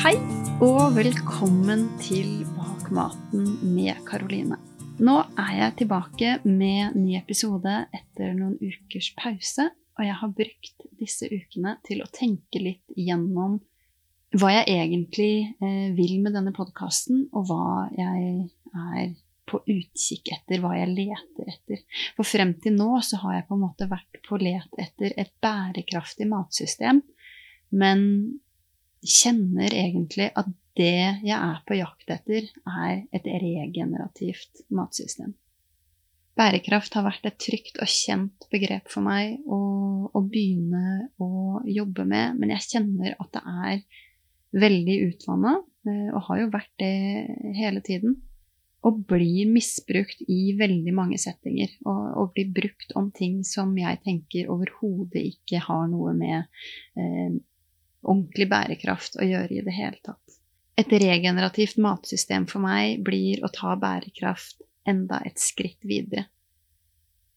Hei og velkommen til Bak maten med Karoline. Nå er jeg tilbake med ny episode etter noen ukers pause, og jeg har brukt disse ukene til å tenke litt gjennom hva jeg egentlig eh, vil med denne podkasten, og hva jeg er på utkikk etter, hva jeg leter etter. For frem til nå så har jeg på en måte vært på let etter et bærekraftig matsystem, men kjenner egentlig at det jeg er på jakt etter, er et regenerativt matsystem. Bærekraft har vært et trygt og kjent begrep for meg å, å begynne å jobbe med, men jeg kjenner at det er veldig utvanna, eh, og har jo vært det hele tiden. Og blir misbrukt i veldig mange settinger. Og, og blir brukt om ting som jeg tenker overhodet ikke har noe med eh, ordentlig bærekraft å gjøre i det hele tatt. Et regenerativt matsystem for meg blir å ta bærekraft enda et skritt videre.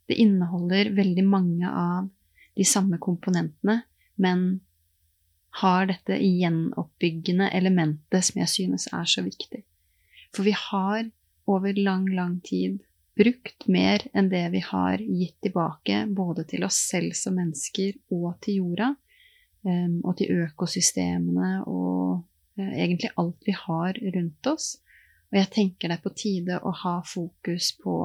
Det inneholder veldig mange av de samme komponentene, men har dette gjenoppbyggende elementet som jeg synes er så viktig. For vi har over lang, lang tid brukt mer enn det vi har gitt tilbake, både til oss selv som mennesker og til jorda, og til økosystemene og uh, egentlig alt vi har rundt oss. Og jeg tenker det er på tide å ha fokus på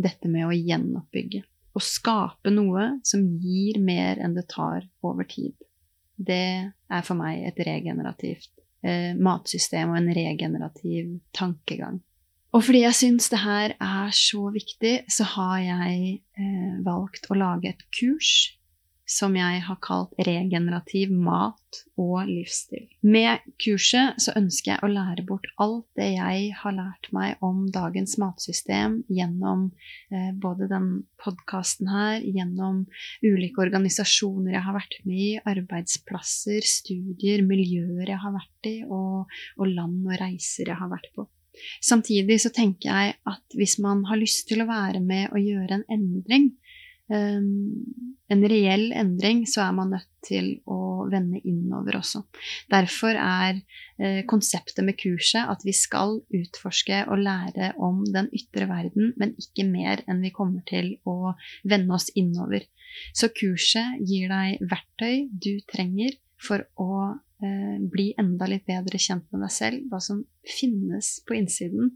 dette med å gjenoppbygge. Å skape noe som gir mer enn det tar over tid. Det er for meg et regenerativt eh, matsystem og en regenerativ tankegang. Og fordi jeg syns det her er så viktig, så har jeg eh, valgt å lage et kurs som jeg har kalt regenerativ mat og livsstil. Med kurset så ønsker jeg å lære bort alt det jeg har lært meg om dagens matsystem gjennom eh, både den podkasten her, gjennom ulike organisasjoner jeg har vært med i, arbeidsplasser, studier, miljøer jeg har vært i, og, og land og reiser jeg har vært på. Samtidig så tenker jeg at hvis man har lyst til å være med og gjøre en endring, en reell endring, så er man nødt til å vende innover også. Derfor er eh, konseptet med kurset at vi skal utforske og lære om den ytre verden, men ikke mer enn vi kommer til å vende oss innover. Så kurset gir deg verktøy du trenger for å bli enda litt bedre kjent med deg selv, hva som finnes på innsiden,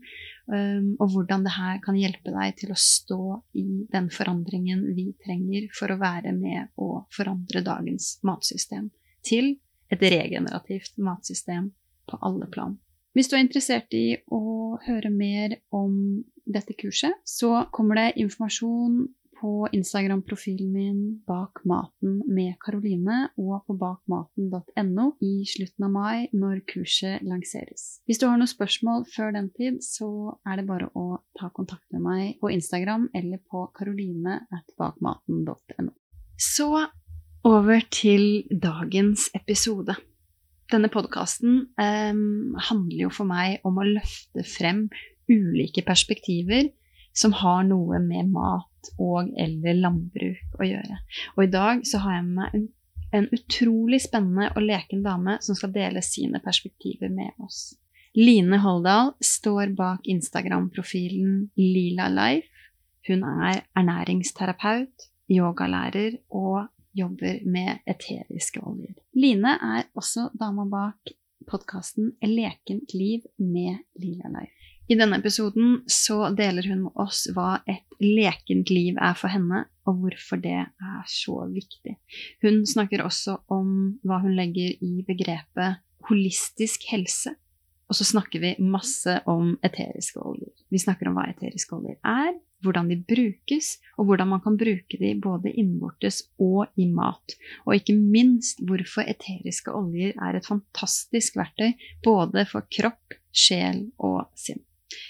um, og hvordan det her kan hjelpe deg til å stå i den forandringen vi trenger for å være med å forandre dagens matsystem til et regenerativt matsystem på alle plan. Hvis du er interessert i å høre mer om dette kurset, så kommer det informasjon på Instagram-profilen min Bak maten med Karoline og på bakmaten.no i slutten av mai når kurset lanseres. Hvis du har noen spørsmål før den tid, så er det bare å ta kontakt med meg på Instagram eller på karoline.bakmaten.no. Så over til dagens episode. Denne podkasten eh, handler jo for meg om å løfte frem ulike perspektiver som har noe med mat og eller landbruk å gjøre. Og i dag så har jeg med meg en, utrolig spennende og leken dame som skal dele sine perspektiver med oss. Line Holdal står bak Instagram-profilen Lila Life. Hun er ernæringsterapeut, yogalærer og jobber med eteriske oljer. Line er også dama bak podkasten Lekent liv med Lila Life. I denne episoden så deler hun med oss hva et lekent liv er for henne, og hvorfor det er så viktig. Hun snakker også om hva hun legger i begrepet holistisk helse. Og så snakker vi masse om eteriske oljer. Vi snakker om hva eteriske oljer er, hvordan de brukes, og hvordan man kan bruke de både innvortes og i mat. Og ikke minst hvorfor eteriske oljer er et fantastisk verktøy både for kropp, sjel og sinn.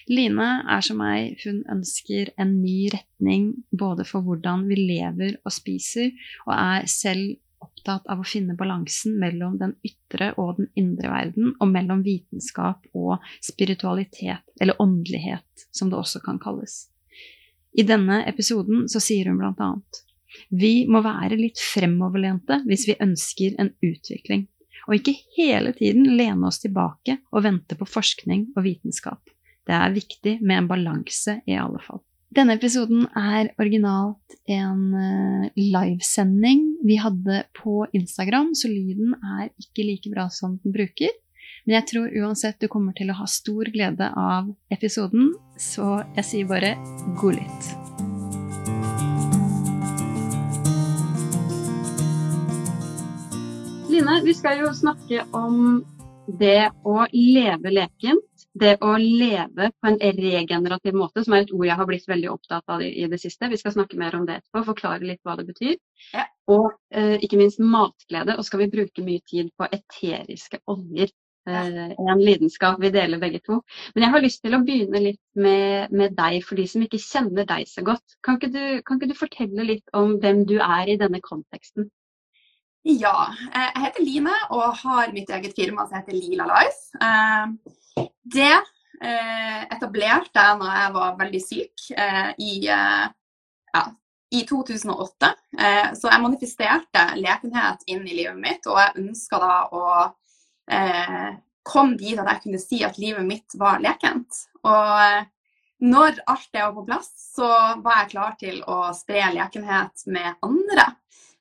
Line er som meg, hun ønsker en ny retning både for hvordan vi lever og spiser, og er selv opptatt av å finne balansen mellom den ytre og den indre verden, og mellom vitenskap og spiritualitet, eller åndelighet, som det også kan kalles. I denne episoden så sier hun blant annet vi må være litt fremoverlente hvis vi ønsker en utvikling. og ikke hele tiden lene oss tilbake og vente på forskning og vitenskap. Det er viktig med en balanse, i alle fall. Denne episoden er originalt en uh, livesending vi hadde på Instagram, så lyden er ikke like bra som den bruker. Men jeg tror uansett du kommer til å ha stor glede av episoden, så jeg sier bare god lytt. Line, vi skal jo snakke om det å leve lekent. Det å leve på en regenerativ måte, som er et ord jeg har blitt veldig opptatt av i det siste. Vi skal snakke mer om det etterpå, forklare litt hva det betyr. Ja. Og eh, ikke minst matglede. Og skal vi bruke mye tid på eteriske oljer. Eh, en lidenskap vi deler begge to. Men jeg har lyst til å begynne litt med, med deg, for de som ikke kjenner deg så godt. Kan ikke, du, kan ikke du fortelle litt om hvem du er i denne konteksten? Ja, eh, jeg heter Line og har mitt eget firma som heter Lila Life. Eh, det eh, etablerte jeg når jeg var veldig syk i, ja, i 2008. Så jeg manifesterte lekenhet inn i livet mitt, og jeg ønska da å komme dit at jeg kunne si at livet mitt var lekent. Og når alt det var på plass, så var jeg klar til å spre lekenhet med andre.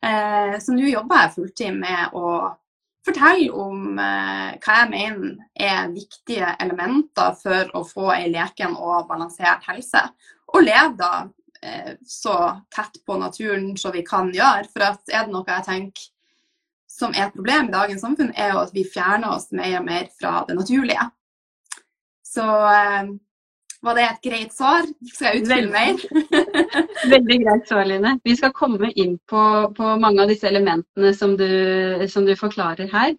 Eh, så nå jobber jeg fulltid med å fortelle om eh, hva jeg mener er viktige elementer for å få ei leken og balansert helse. Og leve da eh, så tett på naturen som vi kan gjøre. For er det noe jeg tenker som er et problem i dagens samfunn, er jo at vi fjerner oss mer og mer fra det naturlige. Så var det et greit svar? Skal jeg utfylle mer? Veldig greit svar, Line. Vi skal komme inn på, på mange av disse elementene som du, som du forklarer her.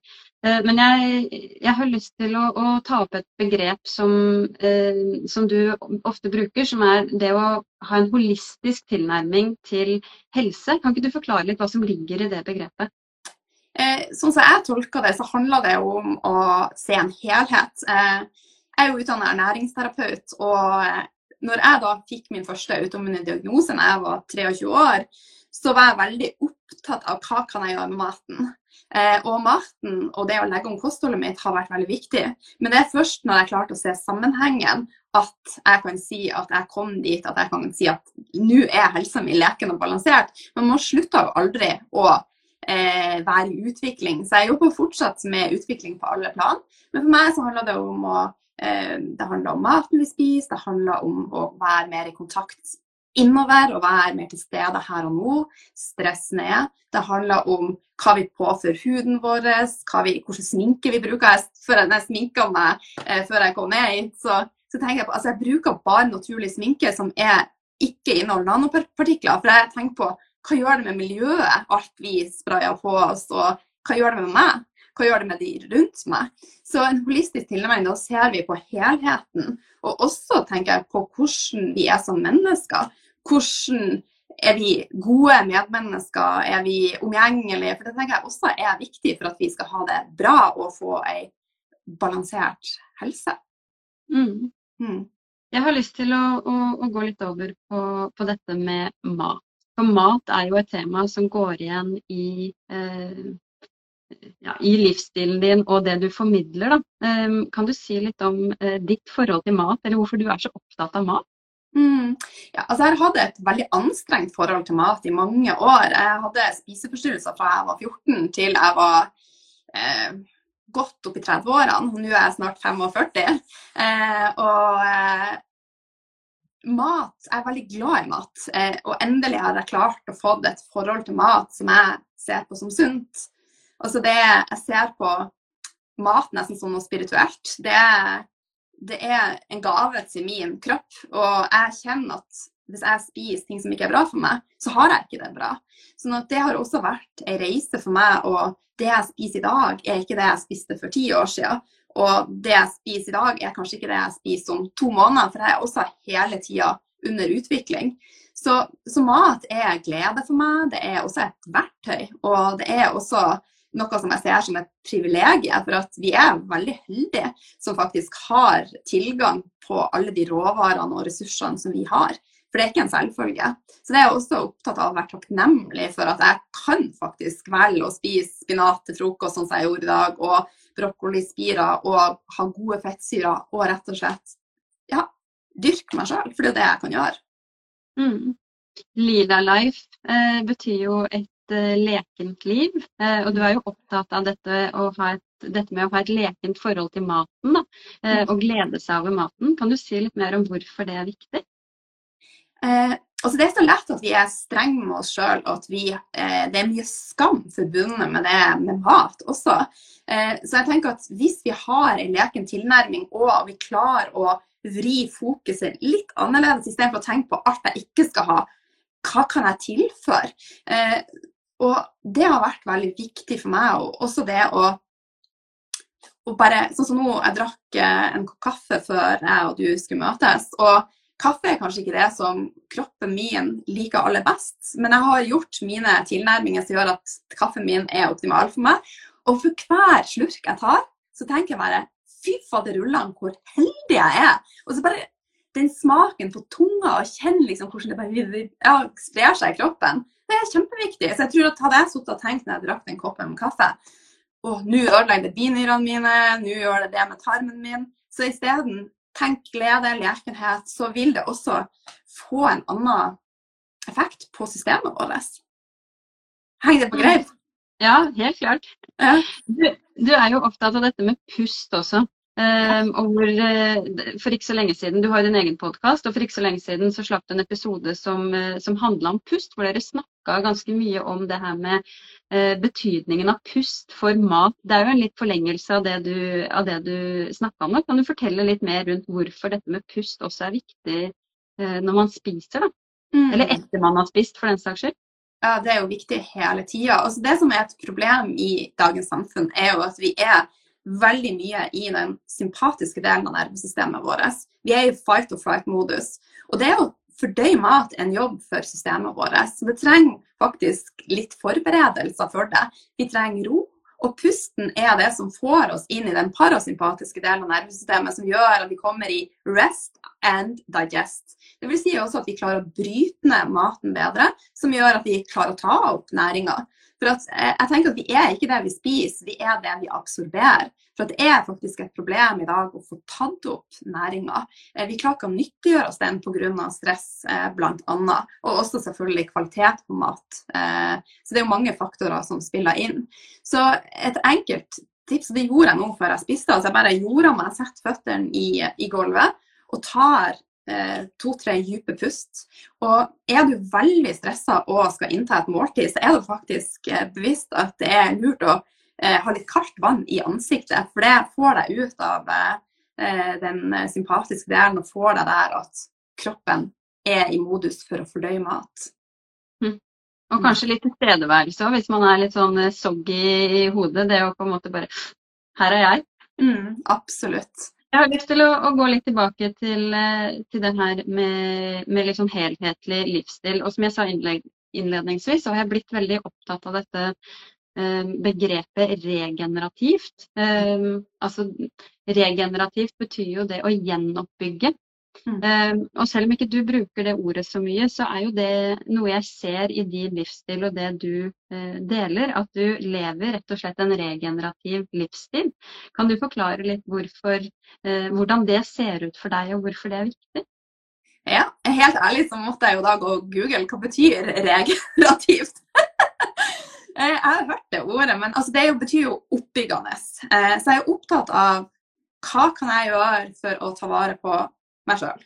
Eh, men jeg, jeg, har lyst til å, å, ta opp et begrep som, eh, som, du ofte bruker, som er det å ha en holistisk tilnærming til helse. Kan ikke du forklare litt hva som ligger i det begrepet? Eh, sånn som jeg tolker det, så handler det om å se en helhet. Eh, jeg er jo utdannet ernæringsterapeut, og eh, når jeg da fikk min første autoimmune diagnose da jeg var 23 år, så var jeg veldig opptatt av hva kan jeg gjøre med maten. Eh, og maten og det å legge om kostholdet mitt har vært veldig viktig. Men det er først når jeg klarte å se sammenhengen at jeg kan si at jeg kom dit, at jeg kan si at nå er helsa mi leken og balansert. Men man slutter jo aldri å eh, være i utvikling. Så jeg jobber fortsatt med utvikling på alle plan. Men for meg så handler det om å det handler om maten vi spiser, det handler om å være mer i kontakt innover og være mer til stede her og nå. Stress ned. Det handler om hva vi påfører huden vår, vi, sminke vi bruker. Før jeg, jeg sminka meg eh, før jeg kom ned hit, så, så, tenker jeg på altså jeg bruker bare naturlig sminke som er ikke inneholder nanopartikler. For jeg tenker på hva gjør det med miljøet, alt vi sprayer på oss, og hva gjør det med meg? Hva gjør det med de rundt meg? Så en holistisk tilnærming, da ser vi på helheten. Og også tenker jeg på hvordan vi er som mennesker. Hvordan er vi gode medmennesker? Er vi omgjengelige? For det tenker jeg også er viktig for at vi skal ha det bra og få ei balansert helse. Mm. Mm. Jeg har lyst til å, å, å gå litt over på, på, dette med mat. For mat er jo et tema som går igjen i eh, ja, i livsstilen din og det du formidler. Da. Ehm, kan du si litt om eh, ditt forhold til mat, eller hvorfor du er så opptatt av mat? Mm. Ja, altså jeg hadde et veldig anstrengt forhold til mat i mange år. Jeg hadde spiseforstyrrelser fra jeg var 14 til jeg var eh, godt opp i 30-årene. Nå er jeg snart 45. Eh, og eh, mat Jeg er veldig glad i mat. Eh, og endelig har jeg klart å få et forhold til mat som jeg ser på som sunt. Altså det jeg ser på mat nesten som noe spirituelt. Det det er en gave til min kropp. Og jeg kjenner at hvis jeg spiser ting som ikke er bra for meg, så har jeg ikke det bra. Sånn at det har også vært ei reise for meg. Og det jeg spiser i dag, er ikke det jeg spiste for ti år siden. Og det jeg spiser i dag, er kanskje ikke det jeg spiser om to måneder, for jeg er også hele tida under utvikling. Så, så, mat er glede for meg, det er også et verktøy. Og det er også noe som jeg ser som et privilegium, for at vi er veldig heldige som faktisk har tilgang på alle de råvarene og ressursene som vi har. For det er ikke en selvfølge. Så det er jeg også opptatt av å være takknemlig for at jeg kan faktisk velge å spise spinat til frokost, sånn som jeg gjorde i dag, og brokkolispirer og ha gode fettsyrer, og rett og slett ja, dyrke meg sjøl. For det er det jeg kan gjøre. Mm. Lila Life eh, betyr jo et eh, lekent liv, eh, og du er jo opptatt av dette, et, dette, med å ha et lekent forhold til maten da, eh, og glede seg over maten. Kan du si litt mer om hvorfor det er viktig? Eh, altså det er så lett at vi er strenge med oss sjøl, og at vi, eh, det er mye skam forbundet med det med mat også. så jeg tenker at hvis vi har en leken tilnærming, og vi klarer å vri fokuset litt annerledes, istedenfor å tenke på alt jeg ikke skal ha. Hva kan jeg tilføre? Og det har vært veldig viktig for meg. Og også det å, å bare Sånn som nå, jeg drakk eh, en kopp kaffe før jeg og du skulle møtes. og Kaffe er kanskje ikke det som kroppen min liker aller best, men jeg har gjort mine tilnærminger som gjør at kaffen min er optimal for meg. Og for hver slurk jeg tar, så tenker jeg bare fy faderullan, hvor heldig jeg er. Og så bare den smaken på tunga, og kjenne liksom hvordan det bare ja, sprer seg i kroppen, det er kjempeviktig. Så jeg tror at hadde jeg sittet og tenkt når jeg drakk den koppen med kaffe og nå ødelegger det binyrene mine, nå gjør det det med tarmen min. Så isteden tenk glede, lekenhet, så vil det også få en annen effekt på systemet vårt. Henger det på greip? Ja, helt klart. Ja. Du, du, er jo opptatt av dette med pust også. Um, og hvor, uh, for ikke så lenge siden, Du har din egen podkast, og for ikke så lenge siden så slapp du en episode som, uh, som handla om pust, hvor dere snakka ganske mye om det her med uh, betydningen av pust for mat. Det er jo en litt forlengelse av det du, av det du snakka om. Kan du fortelle litt mer rundt hvorfor dette med pust også er viktig når man spiser? da? Mm. Eller etter man har spist, for den saks skyld? Ja, Det er jo viktig hele tida. Altså, det som er et problem i dagens samfunn, er jo at vi er veldig mye i den sympatiske delen av nervesystemet vårt. Vi er i fight or flight-modus. Og det er å fordøye mat en jobb for systemet vårt. Så det trenger faktisk litt forberedelser for det. Vi trenger ro. Og pusten er det som får oss inn i den parasympatiske delen av nervesystemet, som gjør at vi kommer i rest and digest. Det vil si også at vi klarer å bryte ned maten bedre, som gjør at vi klarer å ta opp næringa. For at, eh, jeg tenker at Vi er ikke det vi spiser, vi er det vi absorberer. For Det er faktisk et problem i dag å få tatt opp næringa. Eh, vi klarer ikke å nyttiggjøre oss den pga. stress eh, bl.a. Og også selvfølgelig kvalitet på mat. Så det er jo mange faktorer som spiller inn. Så et enkelt tips, det gjorde jeg nå før jeg spiste, altså jeg bare gjorde meg, setter føttene i, i gulvet og tar to-tre dype pust. Og er du veldig stressa og skal innta et måltid, så er det faktisk eh, bevisst at det er lurt å eh, ha litt kaldt vann i ansiktet. For det får deg ut av den sympatiske delen og får deg der at kroppen er i modus for å fordøye mat. Mm. Og kanskje litt tilstedeværelse òg, hvis man er litt sånn soggy i hodet. Det å på en måte bare Her er jeg. Mm, absolutt. Jeg har lyst til å, å gå litt tilbake til, eh, til det her med, med liksom helhetlig livsstil. Og som jeg sa innledningsvis, så har jeg blitt veldig opptatt av dette eh, begrepet regenerativt. Eh, altså regenerativt betyr jo det å gjenoppbygge. Mm. Um, og selv om ikke du bruker det ordet så mye, så er jo det noe jeg ser i din livsstil og det du uh, deler, at du lever rett og slett en regenerativ livsstil. Kan du forklare litt hvorfor, uh, hvordan det ser ut for deg, og hvorfor det er viktig? Ja, helt ærlig så måtte jeg jo da gå og google hva betyr regenerativt. Eh, jeg har hørt det ordet, men altså det betyr jo oppbyggende. Så jeg er opptatt av hva kan jeg gjøre for å ta vare på meg sjøl.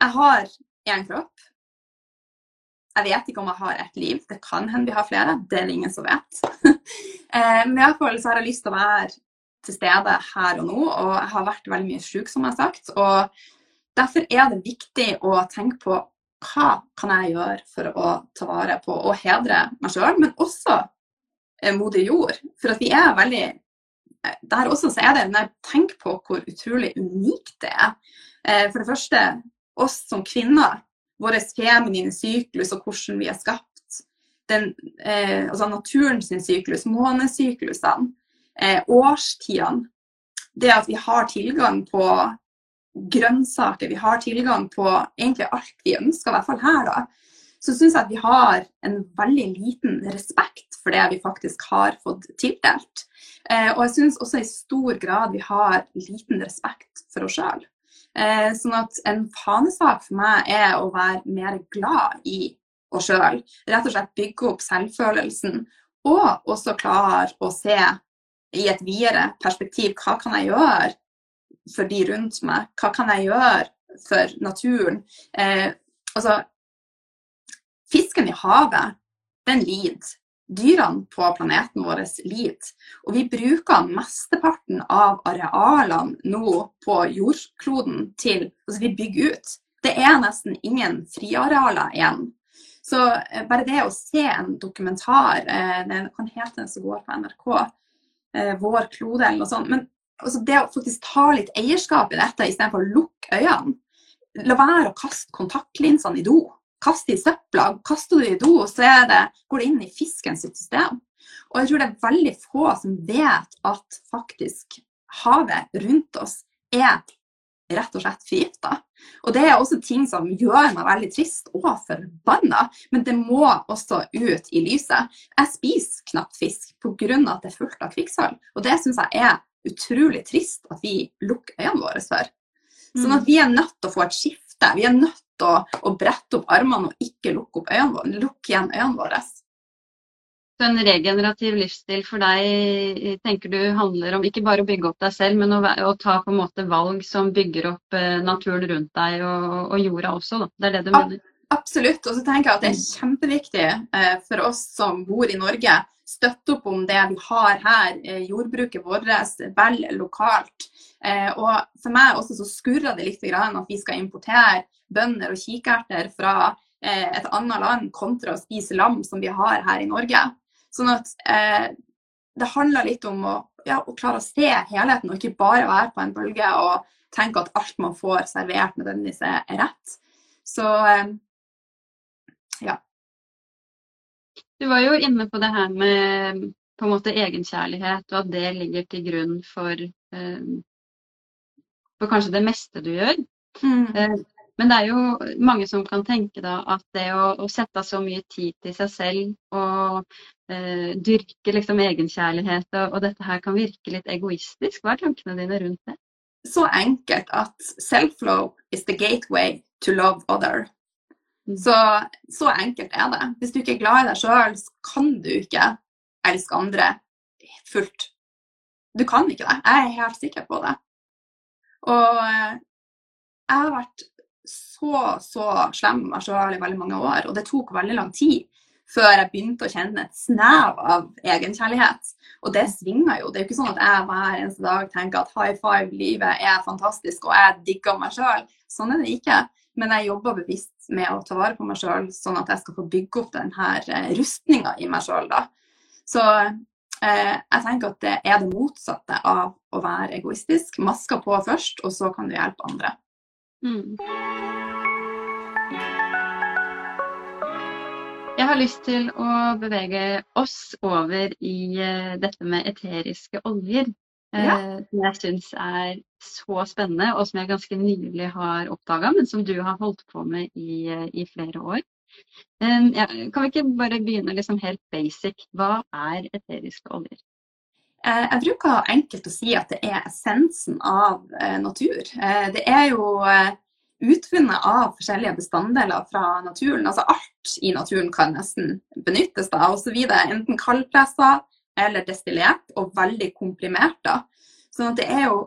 Jeg har én kropp. Jeg vet ikke om jeg har ett liv. Det kan hende vi har flere. Det er det ingen som vet. Eh, men iallfall så har jeg lyst til å være til stede her og nå, og jeg har vært veldig mye syk, som jeg har sagt. Og derfor er det viktig å tenke på hva kan jeg gjøre for å ta vare på og hedre meg sjøl, men også eh, moder jord. For at vi er veldig Der også så er det når jeg tenker på hvor utrolig unikt det er. Eh, for det første, oss som kvinner, vår feminine syklus og hvordan vi er skapt. Den, eh, altså naturens syklus, månesyklusene, eh, årstidene. Det at vi har tilgang på grønnsaker, vi har tilgang på egentlig alt vi ønsker, i hvert fall her, da. Så syns jeg at vi har en veldig liten respekt for det vi faktisk har fått tildelt. Eh, og jeg syns også i stor grad vi har liten respekt for oss sjøl. Eh, sånn at en fanesak for meg er å være mer glad i oss sjøl. Rett og slett bygge opp selvfølelsen. Og også klare å se i et videre perspektiv hva kan jeg gjøre for de rundt meg? Hva kan jeg gjøre for naturen? Eh, altså, fisken i havet, den lider. Dyrene på planeten vår lider. Og vi bruker mesteparten av arealene nå på jordkloden til Altså, vi bygger ut. Det er nesten ingen friarealer igjen. Så eh, bare det å se en dokumentar, det den kan hete den som går på NRK, eh, Vår klode eller noe sånt. Men altså, det å faktisk ta litt eierskap i dette istedenfor å lukke øynene. La være å kaste kontaktlinsene i do. Kast det i søpla. Kaster du i do, så det, går det inn i fisken sitt system. Og jeg tror det er veldig få som vet at faktisk havet rundt oss er rett og slett forgifta. Og det er også ting som gjør meg veldig trist og forbanna, men det må også ut i lyset. Jeg spiser knapt fisk pga. at det er fullt av kvikksølv, og det syns jeg er utrolig trist at vi lukker øynene våre for. Sånn at mm. vi er nødt til å få et skifte. Vi er nødt å, å brette opp armene og ikke lukke, opp øynene våre, lukke igjen øynene våre. Så en regenerativ livsstil for deg tenker du handler om ikke bare å bygge opp deg selv, men å, å ta på en måte valg som bygger opp eh, naturen rundt deg og, og, jorda også? Da. Det er det du mener? Absolutt. Og så tenker jeg at det er mm. kjempeviktig eh, for oss som bor i Norge, støtte opp om det vi har her, eh, jordbruket vårt, vel lokalt. Eh, og for meg også så skurrer det litt at vi skal importere bønder og kikerter fra eh, et annet land kontra å spise lam som vi har her i Norge. Sånn at det handler litt om å, ja, å, klare å se helheten, og ikke bare være på en bølge og tenke at alt man får servert nødvendigvis er rett. Så ja. Du var jo inne på det her med på en måte egenkjærlighet, og at det ligger til grunn for, eh, for kanskje det meste du gjør. Mm. Eh, men det er jo mange som kan tenke da at det å, å sette så mye tid til seg selv og eh, dyrke liksom egenkjærlighet og, og, dette her kan virke litt egoistisk. Hva er tankene dine rundt det? Så enkelt at self-love is the gateway to love other. Mm. Så, så enkelt er det. Hvis du ikke er glad i deg sjøl, så kan du ikke elske andre fullt. Du kan ikke det. Jeg er helt sikker på det. Og eh, jeg har vært så, så slem med meg sjøl i veldig mange år. Og det tok veldig lang tid før jeg begynte å kjenne et snev av egenkjærlighet. Og det svinger jo. Det er jo ikke sånn at jeg hver eneste dag tenker at high five, livet er fantastisk og jeg digger meg sjøl. Sånn er det ikke. Men jeg jobber bevisst med å ta vare på meg sjøl, sånn at jeg skal få bygge opp denne eh, rustninga i meg sjøl. Så eh, jeg tenker at det er det motsatte av å være egoistisk. Maska på først, og så kan du hjelpe andre. Mm. Jeg har lyst til å bevege oss over i uh, dette med eteriske oljer. Ja. Som jeg syns er så spennende, og som jeg ganske nylig har oppdaga, men som du har holdt på med i, uh, i flere år. Ja, kan vi ikke bare begynne liksom helt basic? Hva er eteriske oljer? Eh, jeg bruker enkelt å si at det er essensen av eh, natur. Eh, det er jo utvunnet av forskjellige bestanddeler fra naturen. Altså alt i naturen kan nesten benyttes da, og så videre. Enten kaldpressa eller destillert, og veldig komprimert. da. Sånn at det er jo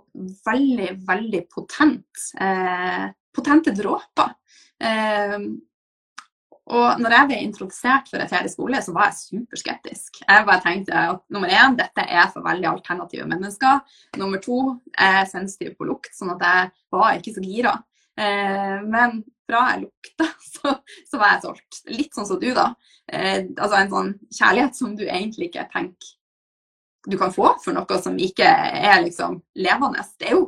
veldig, veldig potent. Eh, potente dråper. Eh, og når jeg ble introdusert for eterisk olje, så var jeg superskeptisk. Jeg bare tenkte at nummer én, dette er for veldig alternative mennesker. Nummer to, jeg er sensitiv på lukt, sånn at jeg var ikke så gira. Eh, men fra jeg lukta, så, så, var jeg solgt. Litt sånn som du, da. Eh, altså en sånn kjærlighet som du egentlig ikke tenker du kan få for noe som ikke er liksom levende. Det jo,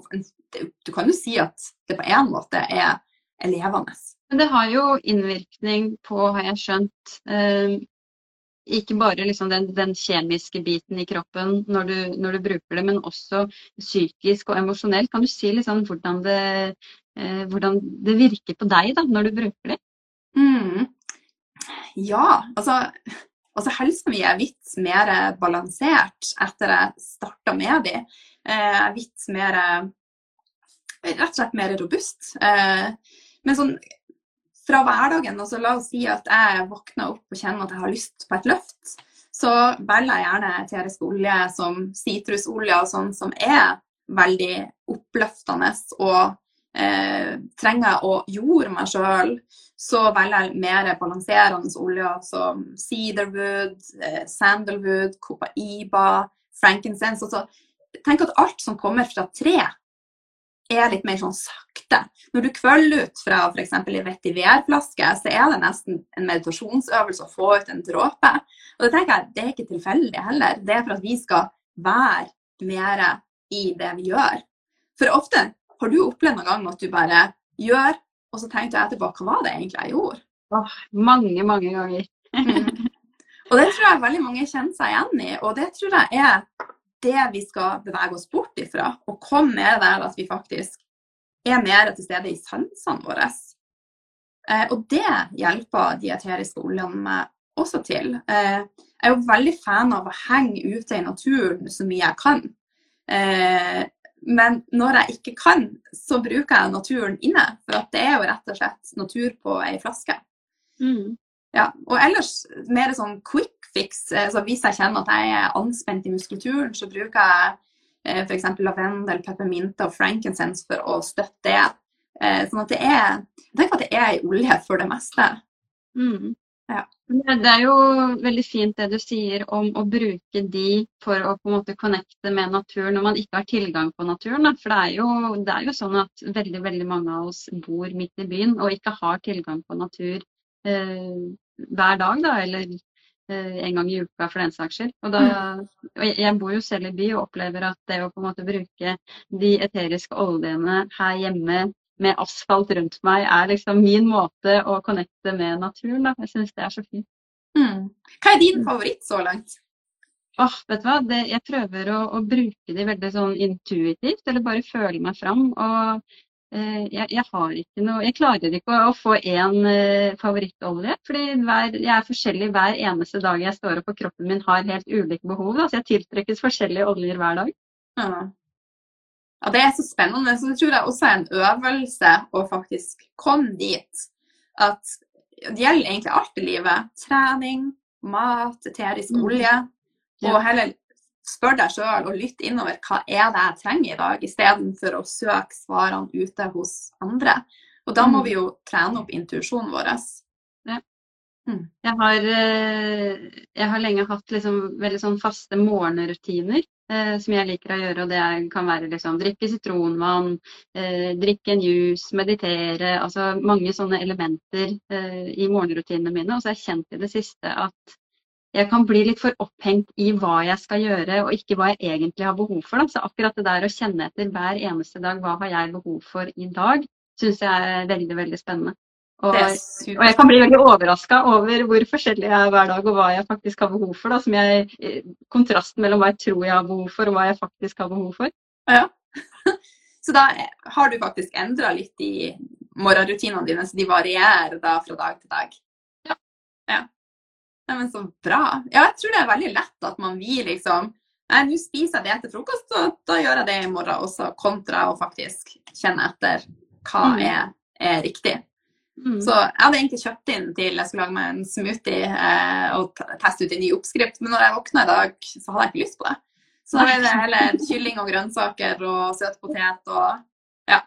du kan jo si at det på en måte er, er levende. Men det har jo innvirkning på, har jeg skjønt, eh, ikke bare liksom den, den, kjemiske biten i kroppen når du, når du, bruker det, men også psykisk og emosjonelt. Kan du si liksom hvordan, det, eh, hvordan det virker på deg da, når du bruker det? Mm. Ja, altså, altså helsa mi er litt mer balansert etter jeg starta med de. Jeg eh, er litt mer Rett og slett mer robust. Eh, men sånn fra hverdagen, altså la oss si at jeg våkner opp og kjenner at jeg har lyst på et løft, så velger jeg gjerne eterisk olje som sitrusolje og sånn som er veldig oppløftende. Og eh, trenger å jorde meg sjøl, så velger jeg mer balanserende oljer som cedarwood, eh, sandalwood, copaiba, frankincense. Altså, tenk at alt som kommer fra tre, er litt mer sånn sakte. Når du kvøller ut fra f.eks. en vetiverflaske, så er det nesten en meditasjonsøvelse å få ut en dråpe. Og det tenker jeg, det er ikke tilfeldig heller. Det er for at vi skal være mer i det vi gjør. For ofte har du opplevd noen gang at du bare gjør, og så tenkte jeg etterpå hva var det egentlig jeg gjorde? Åh, mange, mange ganger. mm. Og det tror jeg veldig mange kjenner seg igjen i. Og det tror jeg er det vi skal bevege oss bort ifra, og komme med der at vi faktisk er mer til stede i sansene våre. Eh, og det hjelper de eteriske oljene meg også til. Eh, jeg er jo veldig fan av å henge ute i naturen så mye jeg kan. Eh, men når jeg ikke kan, så bruker jeg naturen inne. For det er jo rett og slett natur på ei flaske. Mm. Ja, og ellers mer sånn quick fix. Eh, så hvis jeg kjenner at jeg er anspent i muskulaturen, så bruker jeg eh, f.eks. lavendel, peppermynte og frankincense for å støtte det. Eh, sånn at det er Jeg tenker at det er ei olje for det meste. Mm. Ja. Det er jo veldig fint det du sier om å bruke de for å på en måte connecte med naturen når man ikke har tilgang på naturen. For det er, jo, det er jo sånn at veldig veldig mange av oss bor midt i byen og ikke har tilgang på natur eh, hver dag, da, eller Eh, en gang i uka for den saks skyld. Og, da, og jeg bor jo selv i by og opplever at det å på en måte bruke de eteriske oljene her hjemme med asfalt rundt meg, er liksom min måte å connecte med naturen. Da. Jeg syns det er så fint. Mm. Hva er din favoritt så langt? Oh, vet du hva? Det, jeg prøver å, å, bruke de veldig sånn intuitivt, eller bare føle meg fram. Og Eh, jeg, jeg, har ikke noe Jeg klarer ikke å, å få én eh, favorittolje. fordi hver, jeg er forskjellig hver eneste dag jeg står opp, og kroppen min har helt ulike behov. Da, så jeg tiltrekkes forskjellige oljer hver dag. Ja. Ja. det er så spennende. Så det tror jeg også er en øvelse å faktisk komme dit. At det gjelder egentlig alt i livet. Trening, mat, eterisk mm. olje. Og heller spør deg sjøl og lytt innover hva er det jeg trenger i dag, istedenfor å søke svarene ute hos andre. Og da må mm. vi jo trene opp intuisjonen vår. Ja. Mm. Jeg, har, eh, jeg har, lenge hatt liksom veldig sånn faste morgenrutiner eh, som jeg liker å gjøre. og Det kan være liksom drikke sitronvann, eh, drikke en juice, meditere. altså Mange sånne elementer eh, i morgenrutinene mine. Og så har jeg kjent i det siste at jeg kan bli litt for opphengt i hva jeg skal gjøre, og ikke hva jeg egentlig har behov for. Da. Så akkurat det der å kjenne etter hver eneste dag hva har jeg behov for i dag, syns jeg er veldig, veldig spennende. Og, og jeg kan bli veldig overraska over hvor forskjellig jeg er hver dag, og hva jeg faktisk har behov for. Da, som jeg, eh, kontrasten mellom hva jeg tror jeg har behov for, og hva jeg faktisk har behov for. Ja. Så da har du faktisk endra litt i morgenrutinene dine, så de varierer da fra dag til dag? Ja. ja. Nei, men så bra. Ja, jeg tror det er veldig lett at man vil liksom Nei, nå spiser jeg det etter frokost, og da gjør jeg det i morgen også, kontra å faktisk kjenne etter hva mm. er, er, riktig. Mm. Så jeg hadde egentlig kjøpt inn til jeg skulle lage meg en smoothie eh, og teste ut en ny oppskrift, men når jeg våkna i dag, så hadde jeg ikke lyst på det. Så da ble det heller kylling og grønnsaker og søt potet og ja.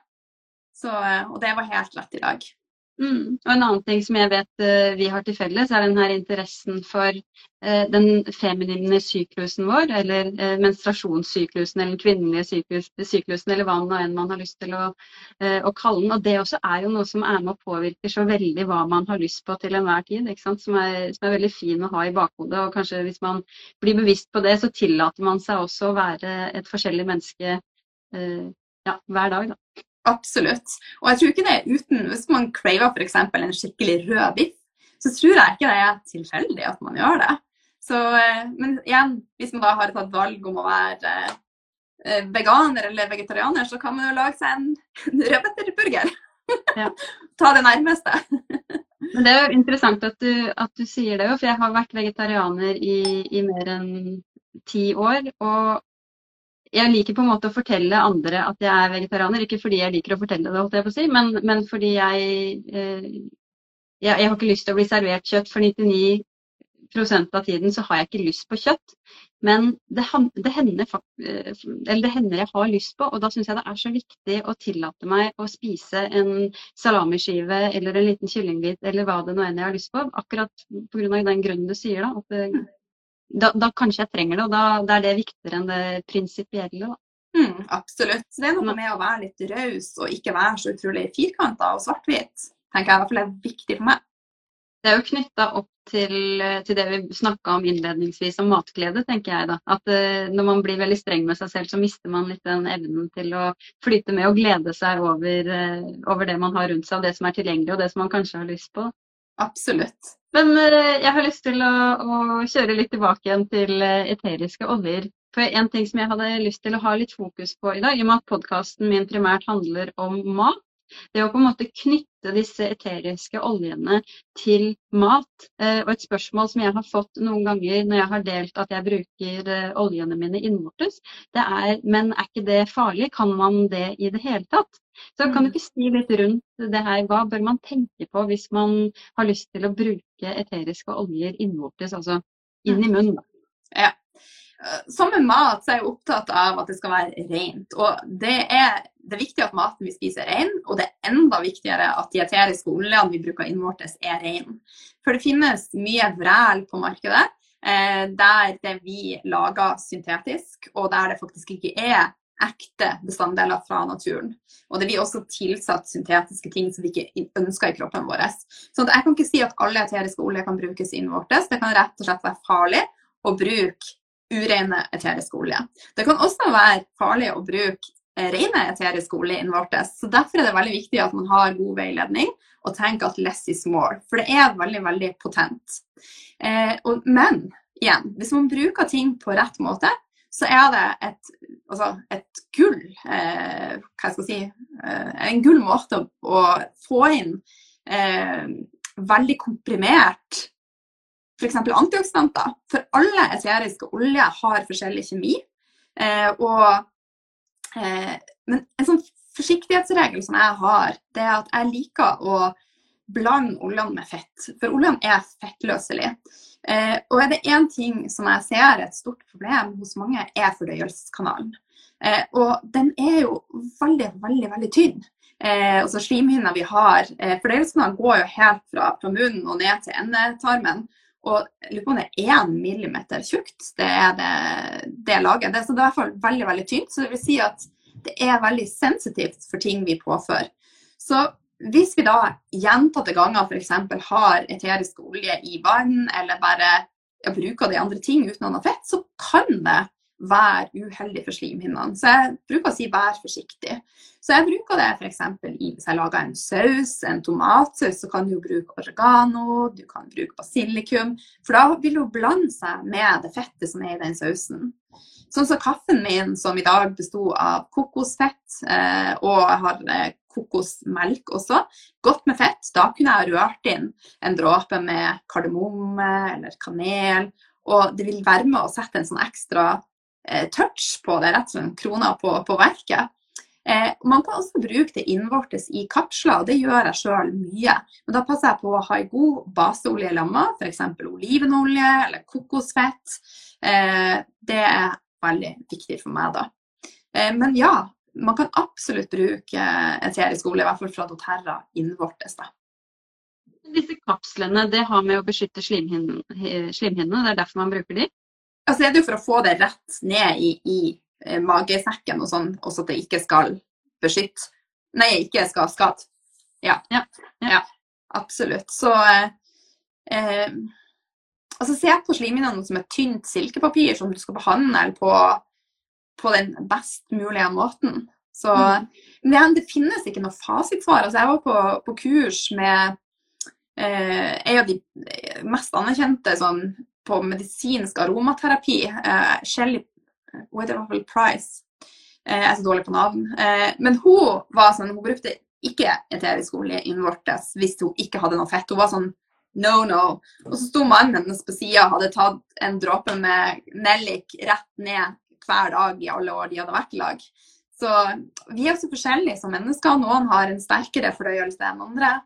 Så, eh, og det var helt rett i dag. Mm. Og en annen ting som jeg vet uh, vi har til felles, er den her interessen for uh, den feminine syklusen vår, eller uh, menstruasjonssyklusen, eller den kvinnelige syklus, syklusen, eller hva nå enn man har lyst til å, å, kalle den. Og det også er jo noe som er med og påvirker så veldig hva man har lyst på til enhver tid. Som er, som, er, veldig fin å ha i bakhodet. Og kanskje hvis man blir bevisst på det, så tillater man seg også å være et forskjellig menneske ja, hver dag. da. Absolutt. Og jeg tror ikke det er uten Hvis man craver f.eks. en skikkelig rød biff, så tror jeg ikke det er tilfeldig at man gjør det. Så, eh, men igjen, hvis man da har tatt valg om å være eh, veganer eller vegetarianer, så kan man jo lage seg en rødbeterburger. Ja. Ta det nærmeste. Men Det er jo interessant at du, at du sier det, for jeg har vært vegetarianer i, i, mer enn ti år. Og jeg liker på en måte å fortelle andre at jeg er vegetarianer, ikke fordi jeg liker å fortelle det, holdt jeg på å si, men, men fordi jeg, eh, jeg, jeg har ikke lyst til å bli servert kjøtt for 99% av tiden så har jeg ikke lyst på kjøtt. Men det, det, hender, eh, det hender, jeg har lyst på, og da syns jeg det er så viktig å tillate meg å spise en salamiskive eller en liten kyllingbit eller hva det nå enn jeg har lyst på. Akkurat pga. den grunnen du sier, da. At Det, da, da, kanskje jeg trenger det, og da, da er det viktigere enn det prinsipielle. Mm, absolutt. Så det er noe med å være litt raus og ikke være så utrolig firkanta og svart-hvit. tenker jeg i hvert fall er viktig for meg. Det er jo knytta opp til, til, det vi snakka om innledningsvis om matglede, tenker jeg da. At uh, når man blir veldig streng med seg selv, så mister man litt den evnen til å flyte med og glede seg over, uh, over det man har rundt seg, og det som er tilgjengelig, og det som man kanskje har lyst på. Absolutt. Men uh, jeg har lyst til å, å, kjøre litt tilbake igjen til eteriske oljer. For en ting som jeg hadde lyst til å ha litt fokus på i dag, i og med at podkasten min primært handler om mat, det å på en måte knytte disse eteriske oljene til mat. Eh, og et spørsmål som jeg har fått noen ganger når jeg har delt at jeg bruker eh, oljene mine innvortes, det er men er ikke det farlig? Kan man det i det hele tatt? Så kan du mm. ikke si litt rundt det her, hva bør man tenke på hvis man har lyst til å bruke eteriske oljer innvortes, altså inn i munnen? Ja. Eh, som med mat så er jeg opptatt av at det skal være rent. Og det er, det er viktig at maten vi spiser er ren, og det er enda viktigere at de eteriske oljene vi bruker innvortes, er rene. For det finnes mye vræl på markedet eh, der det vi lager syntetisk, og der det faktisk ikke er ekte bestanddeler fra naturen. Og det blir også tilsatt syntetiske ting som vi ikke ønsker i kroppen vår. Så jeg kan ikke si at alle eteriske oljer kan brukes innvortes. Det kan rett og slett være farlig å bruke urene eteriske oljer. Det kan også være farlig å bruke rene eteriske olje innvortes. Så derfor er det veldig viktig at man har god veiledning og tenker at less is more. For det er veldig, veldig potent. Eh, og, men igjen, hvis man bruker ting på rett måte, så er det et, altså et gull eh, Hva skal jeg si eh, En gull måte å, å få inn eh, veldig komprimert f.eks. antioksidanter. For alle eteriske oljer har forskjellig kjemi. Eh, og, eh, men en sånn forsiktighetsregel som jeg har, det er at jeg liker å blande oljene med fett. For oljene er fettløselige. Eh, og er det én ting som jeg ser er et stort problem hos mange, er fordøyelseskanalen. Eh, og den er jo veldig, veldig, veldig tynn. Eh, altså Slimhinna vi har eh, Fordøyelseskanalen går jo helt fra, fra munnen og ned til endetarmen. Og lurer på om det er én millimeter tjukt, det er det, det laget. Det, så det er i hvert fall veldig veldig tynt. Så det vil si at det er veldig sensitivt for ting vi påfører. Så hvis vi da gjentatte ganger f.eks. har eterisk olje i vann, eller bare bruker det i andre ting uten å ha fett, så kan det være uheldig for slimhinnene. Så jeg bruker å si vær forsiktig. Så jeg bruker det f.eks. hvis jeg lager en saus, en tomatsaus, så kan du bruke oregano, du kan bruke basilikum. For da vil hun blande seg med det fettet som er i den sausen. Sånn som kaffen min, som i dag besto av kokosfett, eh, og jeg har eh, kokosmelk også, godt med fett. Da kunne jeg rørt inn en dråpe med kardemomme eller kanel. Og det vil være med å sette en sånn ekstra touch på det, rett slett krona på, på verket. Eh, man kan også bruke det innvortes i kapsler, og det gjør jeg sjøl mye. Men da passer jeg på å ha en god baseolje i lamma, f.eks. olivenolje eller kokosfett. Eh, det er veldig viktig for meg, da. Eh, men ja, man kan absolutt bruke eterisk olje, i hvert fall fra doTERRA innvortes. da. Disse kapslene det har med å beskytte slimhinnene, det er derfor man bruker de? Altså er det jo for å få det rett ned i, i eh, magesekken og sånn, også at det ikke skal beskytte Nei, ikke skal skade. Ja. Ja, ja. Absolutt. Så eh, eh, altså Se på slimhinnene som et tynt silkepapir som du skal behandle på, på den best mulige måten. Så mm. Men det finnes ikke noe fasitsvar. Altså, jeg var på, på kurs med eh, en av de mest anerkjente sånn, på medisinsk aromaterapi. Uh, Shelly Weatherall Price. Uh, jeg er så dårlig på navn. Uh, men hun var sånn, hun brukte ikke eterisk olje innvortes hvis hun ikke hadde noe fett. Hun var sånn no, no. Og så sto mannen hennes på sida og hadde tatt en dråpe med nellik rett ned hver dag i alle år de hadde vært i lag. Så vi er også forskjellige som mennesker. Noen har en sterkere fordøyelse enn andre.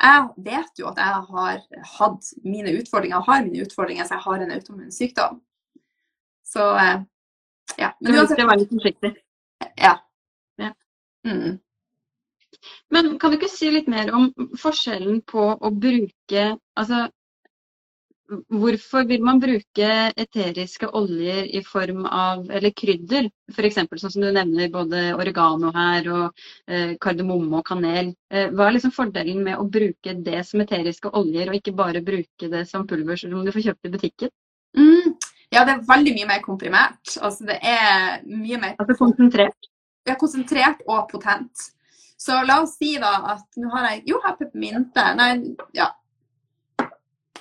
Jeg vet jo at jeg har hatt mine utfordringer og har mine utfordringer, så jeg har en autoimmun sykdom. Så eh, ja. Men uansett Du være litt forsiktig. Ja. ja. Mm. Men kan du ikke si litt mer om forskjellen på å bruke Altså hvorfor vil man bruke eteriske oljer i form av eller krydder? F.eks. sånn som du nevner både oregano her og eh, kardemomme og kanel. Eh, hva er liksom fordelen med å bruke det som eteriske oljer, og ikke bare bruke det som pulver som du får kjøpt i butikken? Mm. Ja, det er veldig mye mer komprimert. Altså det er mye mer Altså konsentrert? Ja, konsentrert og potent. Så la oss si da at nå har jeg jo her peppermynte. Nei, ja.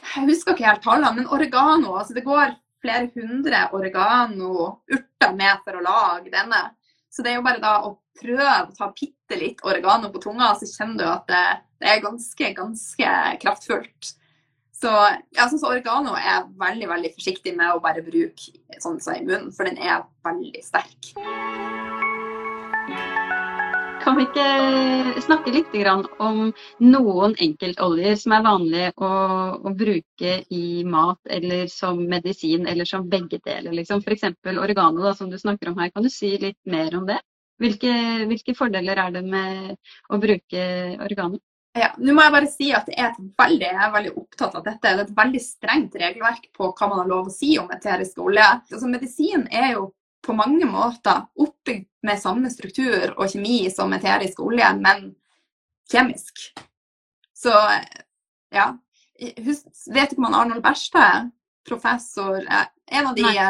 Jeg husker ikke helt tallene, men oregano. altså Det går flere hundre oregano-urter med for å lage denne. Så det er jo bare da å prøve å ta bitte litt oregano på tunga, så kjenner du at det, det er ganske, ganske kraftfullt. Så, jeg syns oregano er veldig veldig forsiktig med å bare bruke sånn som i munnen, for den er veldig sterk. Kan vi ikke snakke litt om noen enkeltoljer som er vanlige å, å, bruke i mat eller som medisin, eller som begge deler? Liksom. F.eks. oregano, da, som du snakker om her. Kan du si litt mer om det? Hvilke, hvilke fordeler er det med å bruke oregano? Ja, nå må Jeg bare si at er veldig, jeg er veldig opptatt av dette. Det er et veldig strengt regelverk på hva man har lov å si om eterisk olje. Altså, medisin er jo på mange måter oppbygd med samme struktur og kjemi som eterisk olje, men kjemisk. Så ja. Husk, vet ikke om Arnold Berstad, professor En av de Nei.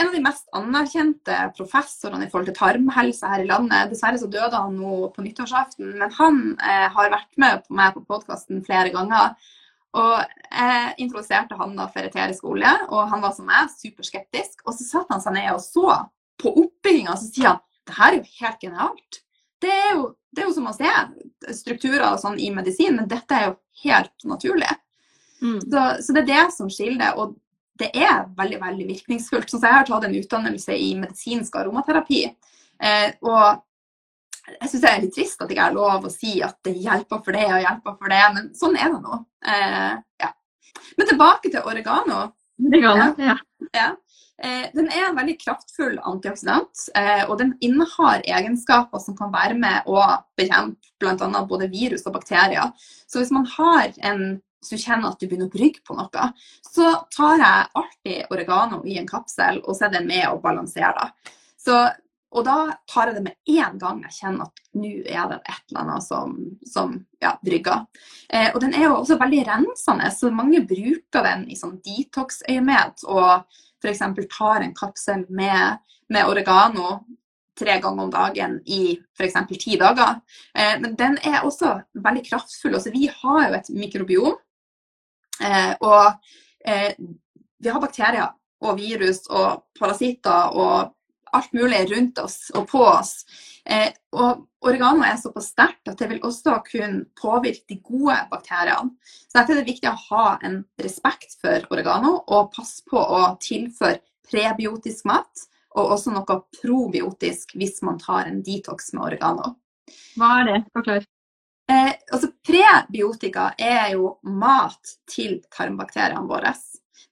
en av de mest anerkjente professorene i forhold til tarmhelse her i landet. Dessverre så døde han nå på nyttårsaften, men han eh, har vært med på meg på podkasten flere ganger. Og jeg introduserte han da for eterisk olje, og han var som meg, superskeptisk. Og så satte han seg ned og så på oppbygginga, og så sier han det her er jo helt genialt. Det er jo, det er jo som å se strukturer og sånn i medisin, men dette er jo helt naturlig. Mm. Så, så, det er det som skiller. Og det er veldig veldig virkningsfullt. Sånn jeg har tatt en utdannelse i medisinsk aromaterapi. Eh, og jeg syns det er litt trist at jeg ikke har lov å si at det hjelper for det og hjelper for det, men sånn er det nå. Eh, ja. Men tilbake til oregano. Oregano, ja. ja. Eh, den er en veldig kraftfull antioksidant, eh, og den innehar egenskaper som kan være med å bekjempe bl.a. både virus og bakterier. Så hvis man har en hvis du kjenner at du begynner å brygge på noe, så tar jeg alltid oregano i en kapsel og så er det med å balansere det. Så og da tar jeg det med en gang jeg kjenner at nå er det et eller annet som, som ja, brygger. Eh, og den er jo også veldig rensende, så mange bruker den i sånn detox-øyemed. Og f.eks. tar en kapsel med, med, oregano tre ganger om dagen i f.eks. ti dager. Eh, men den er også veldig kraftfull. Altså, vi har jo et mikrobiom. Eh, og eh, vi har bakterier og virus og parasitter og alt mulig rundt oss og på oss. Eh, og oregano er såpass sterkt at det vil også kunne påvirke de gode bakteriene. Så Derfor er det viktig å ha en respekt for oregano og passe på å tilføre prebiotisk mat. Og også noe probiotisk hvis man tar en detox med oregano. Hva er det? Forklar. Eh, altså, prebiotika er jo mat til tarmbakteriene våre.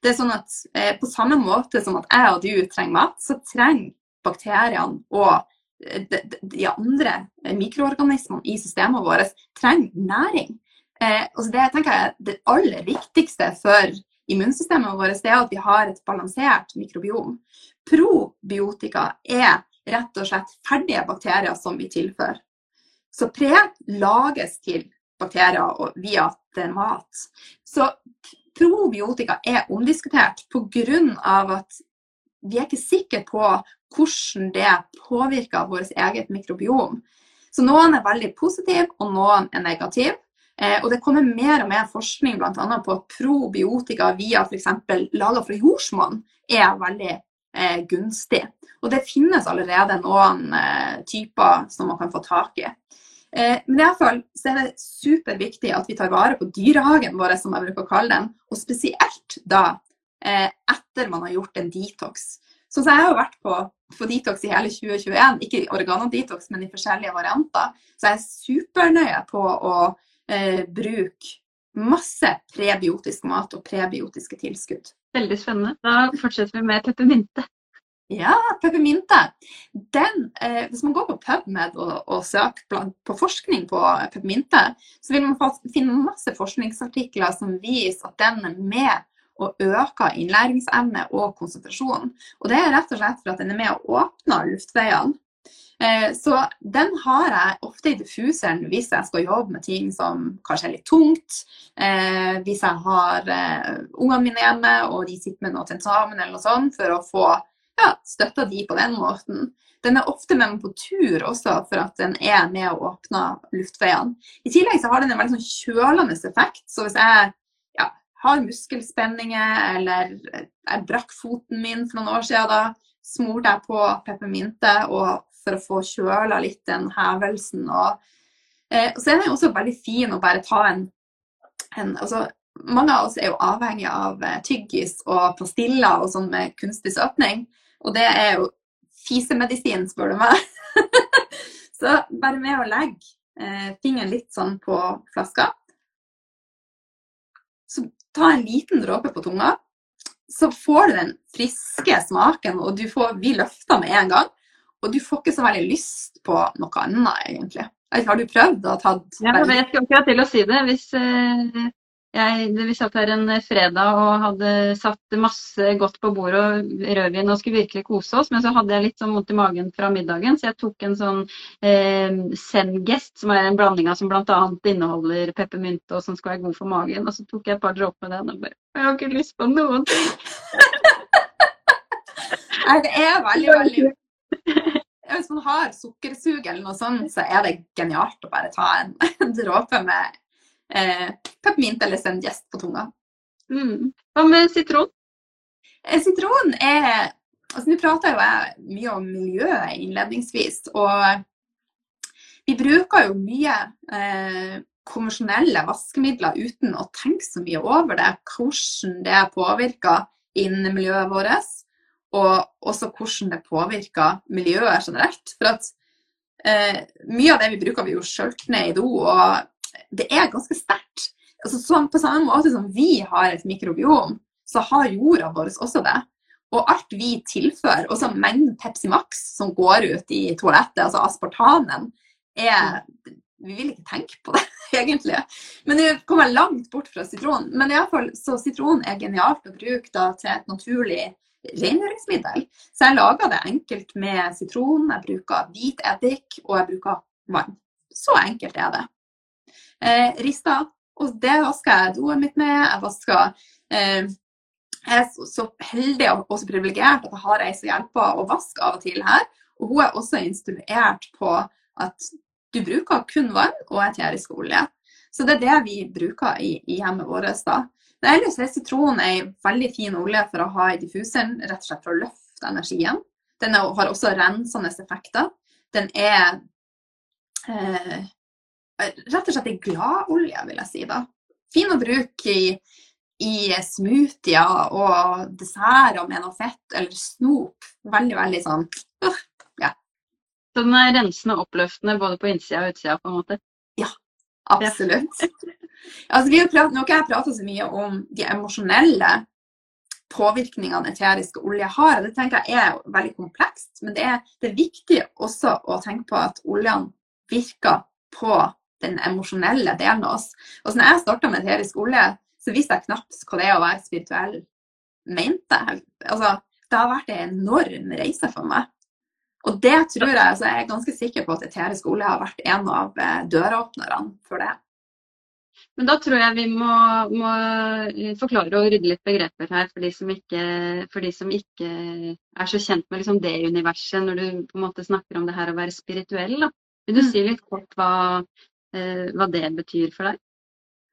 Det er sånn at eh, På samme måte som at jeg og du trenger mat, så trenger bakteriene og eh, de, de andre mikroorganismene i systemet vårt trenger næring. Eh, det tenker jeg det aller viktigste for immunsystemet vårt er at vi har et balansert mikrobiom. Probiotika er rett og slett ferdige bakterier som vi tilfører. Så pre lages til bakterier via mat. Så probiotika er omdiskutert pga. at vi er ikke sikre på hvordan det påvirker vårt eget mikrobiom. Så noen er veldig positive, og noen er negative. Eh, og det kommer mer og mer forskning bl.a. på at probiotika via f.eks. laga fra jordsmonn er veldig eh, gunstig. Og det finnes allerede noen eh, typer som man kan få tak i. Eh, men i alle fall så er det superviktig at vi tar vare på dyrehagen vår, som jeg bruker å kalle den. Og spesielt da etter man har gjort en detox. Så, så jeg har vært på, på, detox i hele 2021, ikke organodetox, men i forskjellige varianter. Så jeg er supernøye på å eh, bruke masse prebiotisk mat og prebiotiske tilskudd. Veldig spennende. Da fortsetter vi med peppermynte. Ja, peppermynte. Den, eh, hvis man går på PubMed og, og søker på forskning på peppermynte, så vil man finne masse forskningsartikler som viser at den er med og øker innlæringsevne og konsentrasjon. Og det er rett og slett for at den er med og åpner luftveiene. Eh, så den har jeg ofte i diffuseren hvis jeg skal jobbe med ting som kanskje er litt tungt. Eh, hvis jeg har eh, ungene mine hjemme og de sitter med noe tentamen eller noe sånt, for å få ja, støtta de på den måten. Den er ofte med meg på tur også, for at den er med og åpner luftveiene. I tillegg så har den en veldig sånn kjølende effekt. Så hvis jeg har muskelspenninger, eller jeg brakk foten min for noen år siden, da smurte jeg på peppermynte for å få kjøla litt den hevelsen. Og, eh, så er den også veldig fin å bare ta en, en altså, Mange av oss er jo avhengig av eh, tyggis og pastiller og sånn med kunstig søtning. Og det er jo fisemedisin, spør du meg. så bare med å legge eh, fingeren litt sånn på flaska, ta en liten dråpe på tunga, så får du den friske smaken, og du får, vi løfter med en gang. Og du får ikke så veldig lyst på noe annet, egentlig. Har du prøvd å ta Ja, jeg skal akkurat til å si det. Hvis, eh, jeg, vi satt her en fredag og hadde satt masse godt på bordet og rødvin og skulle virkelig kose oss, men så hadde jeg litt sånn vondt i magen fra middagen, så jeg tok en sånn eh, Zen-gest, som er en blanding av som bl.a. inneholder peppermynte og som skal være god for magen. Og så tok jeg et par dråper med den og bare Jeg har ikke lyst på noen ting. Nei, det er veldig, veldig Hvis man har sukkersug eller noe sånt, så er det genialt å bare ta en, en dråpe med eh, peppermint eller sendgjest på tunga. Mm. Hva med sitron? Eh, sitron er altså Nå prater jo jeg mye om miljøet innledningsvis. Og vi bruker jo mye eh, konvensjonelle vaskemidler uten å tenke så mye over det. Hvordan det påvirker innemiljøet vårt. Og også hvordan det påvirker miljøet generelt. For at eh, mye av det vi bruker, vi jo skjølt ned i do. Og det er ganske sterkt. Altså, på samme måte som vi har et mikrobiom, så har jorda vår også det. Og alt vi tilfører, også mengden Pepsi Max som går ut i toalettet, altså aspartamen, er Vi vil ikke tenke på det, egentlig. Men det kommer langt bort fra sitron. Men i alle fall, så sitron er genialt å bruke da, til et naturlig rengjøringsmiddel. Så jeg lager det enkelt med sitron, jeg bruker hvit eddik, og jeg bruker vann. Så enkelt er det eh, rista. Og det vasker jeg doet mitt med. Jeg vasker eh, Jeg er så, heldig og så privilegert at jeg har ei som hjelper å vaske av og til her. Og hun er også instruert på at du bruker kun vann og eterisk olje. Så det er det vi bruker i, i hjemmet vårt da. Det ellers er sitron ei veldig fin olje for å ha i diffuseren, rett og slett for å løfte energien. Den har også rensende effekter. Den er eh, rett og slett ei gladolje, vil jeg si. da. Fin å bruke i, i smoothier og desserter med noe fett eller snop. Veldig, veldig sånn uh, ja. Så den er rensende og oppløftende både på innsida og utsida, på en måte? Ja, absolutt. altså, vi har pratet, nå har ikke jeg prata så mye om de emosjonelle påvirkningene eteriske oljer har. Det tenker jeg er veldig komplekst, men det er, det er viktig også å tenke på at oljene virker på den emosjonelle delen av oss. Og så når jeg starta med eterisk olje, så visste jeg knapt hva det er å være spirituell mente. Altså, det har vært en enorm reise for meg. Og det tror jeg, altså jeg er ganske sikker på at eterisk skole har vært en av eh, døråpnerne for det. Men da tror jeg vi må, må, forklare og rydde litt begreper her for de som ikke, de som ikke er så kjent med liksom det universet, når du på en måte snakker om det her å være spirituell. Da. Vil du mm. si litt kort hva, Eh, hva det betyr for deg?